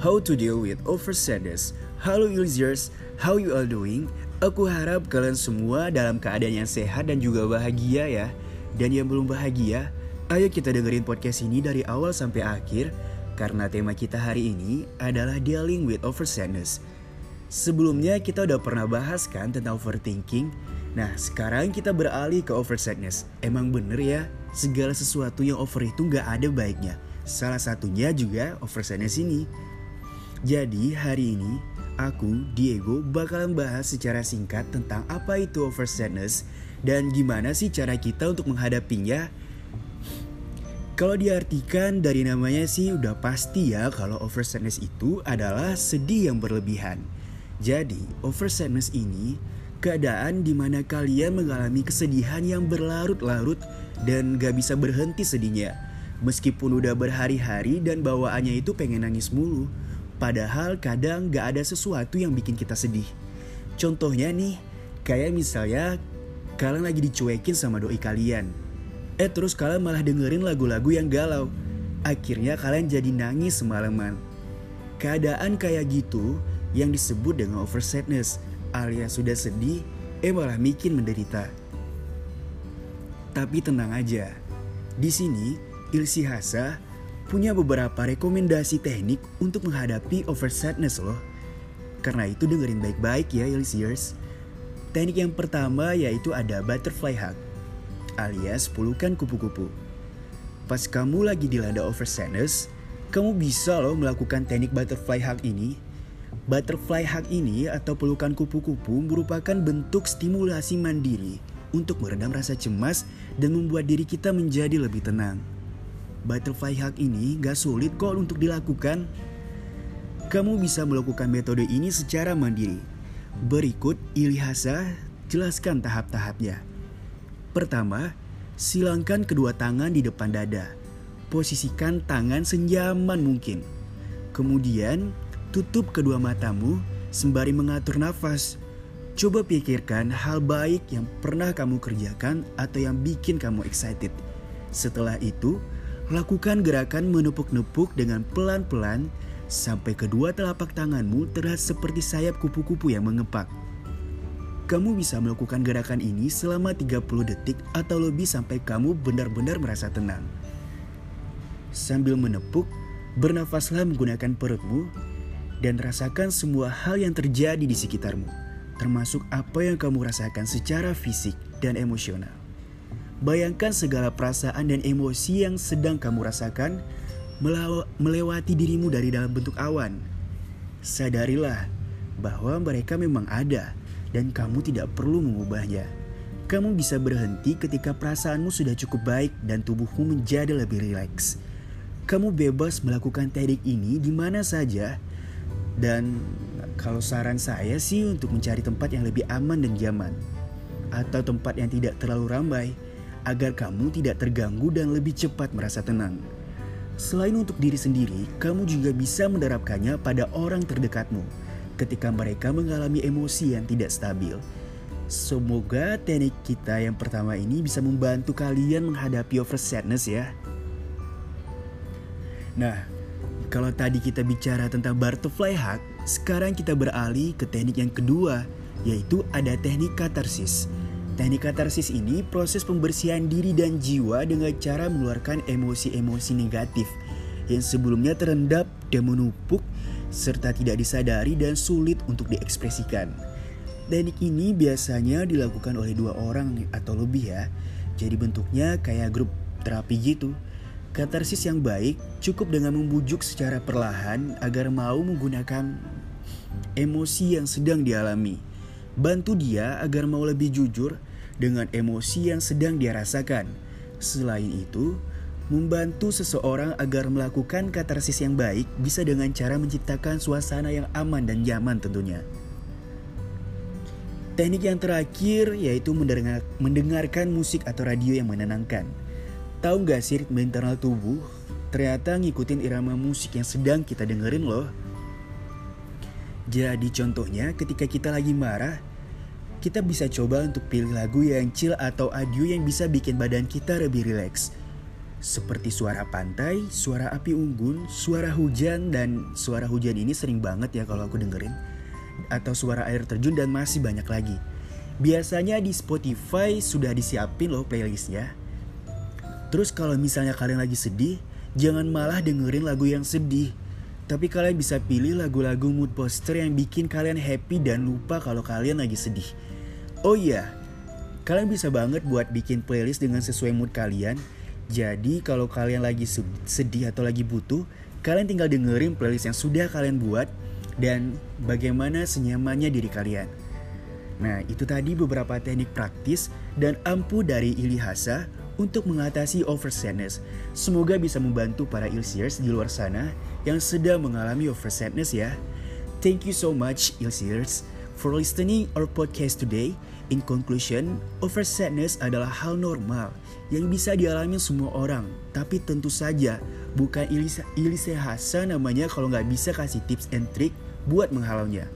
how to deal with over sadness. Halo users, how you all doing? Aku harap kalian semua dalam keadaan yang sehat dan juga bahagia ya. Dan yang belum bahagia, ayo kita dengerin podcast ini dari awal sampai akhir karena tema kita hari ini adalah dealing with over sadness. Sebelumnya kita udah pernah bahas kan tentang overthinking. Nah sekarang kita beralih ke over sadness. Emang bener ya, segala sesuatu yang over itu gak ada baiknya. Salah satunya juga over sadness ini. Jadi hari ini aku, Diego, bakalan bahas secara singkat tentang apa itu over sadness dan gimana sih cara kita untuk menghadapinya. Kalau diartikan dari namanya sih udah pasti ya kalau over sadness itu adalah sedih yang berlebihan. Jadi over sadness ini keadaan di mana kalian mengalami kesedihan yang berlarut-larut dan gak bisa berhenti sedihnya. Meskipun udah berhari-hari dan bawaannya itu pengen nangis mulu. Padahal kadang gak ada sesuatu yang bikin kita sedih. Contohnya nih, kayak misalnya kalian lagi dicuekin sama doi kalian. Eh terus kalian malah dengerin lagu-lagu yang galau. Akhirnya kalian jadi nangis semalaman. Keadaan kayak gitu yang disebut dengan over sadness alias sudah sedih, eh malah bikin menderita. Tapi tenang aja, di sini Ilsi Hasa punya beberapa rekomendasi teknik untuk menghadapi over sadness loh. Karena itu dengerin baik-baik ya Ilsiers. Teknik yang pertama yaitu ada butterfly hug alias pelukan kupu-kupu. Pas kamu lagi dilanda over sadness, kamu bisa loh melakukan teknik butterfly hug ini. Butterfly hug ini atau pelukan kupu-kupu merupakan bentuk stimulasi mandiri untuk meredam rasa cemas dan membuat diri kita menjadi lebih tenang. Butterfly hug ini gak sulit kok untuk dilakukan. Kamu bisa melakukan metode ini secara mandiri. Berikut Ilhasa jelaskan tahap-tahapnya. Pertama, silangkan kedua tangan di depan dada. Posisikan tangan senyaman mungkin. Kemudian, tutup kedua matamu sembari mengatur nafas. Coba pikirkan hal baik yang pernah kamu kerjakan atau yang bikin kamu excited. Setelah itu, Lakukan gerakan menepuk-nepuk dengan pelan-pelan sampai kedua telapak tanganmu terlihat seperti sayap kupu-kupu yang mengepak. Kamu bisa melakukan gerakan ini selama 30 detik atau lebih sampai kamu benar-benar merasa tenang. Sambil menepuk, bernafaslah menggunakan perutmu dan rasakan semua hal yang terjadi di sekitarmu, termasuk apa yang kamu rasakan secara fisik dan emosional. Bayangkan segala perasaan dan emosi yang sedang kamu rasakan melewati dirimu dari dalam bentuk awan. Sadarilah bahwa mereka memang ada dan kamu tidak perlu mengubahnya. Kamu bisa berhenti ketika perasaanmu sudah cukup baik dan tubuhmu menjadi lebih rileks. Kamu bebas melakukan teknik ini di mana saja dan kalau saran saya sih untuk mencari tempat yang lebih aman dan nyaman atau tempat yang tidak terlalu ramai agar kamu tidak terganggu dan lebih cepat merasa tenang. Selain untuk diri sendiri, kamu juga bisa menerapkannya pada orang terdekatmu ketika mereka mengalami emosi yang tidak stabil. Semoga teknik kita yang pertama ini bisa membantu kalian menghadapi over sadness ya. Nah, kalau tadi kita bicara tentang butterfly hug, sekarang kita beralih ke teknik yang kedua, yaitu ada teknik katarsis. Teknik katarsis ini proses pembersihan diri dan jiwa dengan cara mengeluarkan emosi-emosi negatif yang sebelumnya terendap dan menumpuk serta tidak disadari dan sulit untuk diekspresikan. Teknik ini biasanya dilakukan oleh dua orang atau lebih ya. Jadi bentuknya kayak grup terapi gitu. Katarsis yang baik cukup dengan membujuk secara perlahan agar mau menggunakan emosi yang sedang dialami. Bantu dia agar mau lebih jujur dengan emosi yang sedang dia rasakan. Selain itu, membantu seseorang agar melakukan katarsis yang baik bisa dengan cara menciptakan suasana yang aman dan nyaman tentunya. Teknik yang terakhir yaitu mendengar, mendengarkan musik atau radio yang menenangkan. Tahu gak sih ritme internal tubuh? Ternyata ngikutin irama musik yang sedang kita dengerin loh. Jadi contohnya ketika kita lagi marah, kita bisa coba untuk pilih lagu yang chill atau audio yang bisa bikin badan kita lebih rileks. seperti suara pantai, suara api unggun, suara hujan dan suara hujan ini sering banget ya kalau aku dengerin atau suara air terjun dan masih banyak lagi. Biasanya di Spotify sudah disiapin loh playlistnya. Terus kalau misalnya kalian lagi sedih, jangan malah dengerin lagu yang sedih. Tapi kalian bisa pilih lagu-lagu mood poster yang bikin kalian happy dan lupa kalau kalian lagi sedih. Oh iya, kalian bisa banget buat bikin playlist dengan sesuai mood kalian jadi kalau kalian lagi sedih atau lagi butuh, kalian tinggal dengerin playlist yang sudah kalian buat dan bagaimana senyamannya diri kalian. Nah, itu tadi beberapa teknik praktis dan ampuh dari Ilihasa untuk mengatasi over sadness. Semoga bisa membantu para Ilsiers di luar sana yang sedang mengalami over sadness ya. Thank you so much Ilsiers for listening our podcast today. In conclusion, over sadness adalah hal normal yang bisa dialami semua orang. Tapi tentu saja bukan Ilise, Hasan namanya kalau nggak bisa kasih tips and trick buat menghalaunya.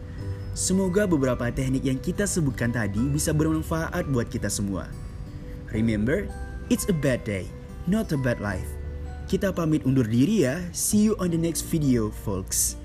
Semoga beberapa teknik yang kita sebutkan tadi bisa bermanfaat buat kita semua. Remember, it's a bad day, not a bad life. Kita pamit undur diri ya. See you on the next video, folks.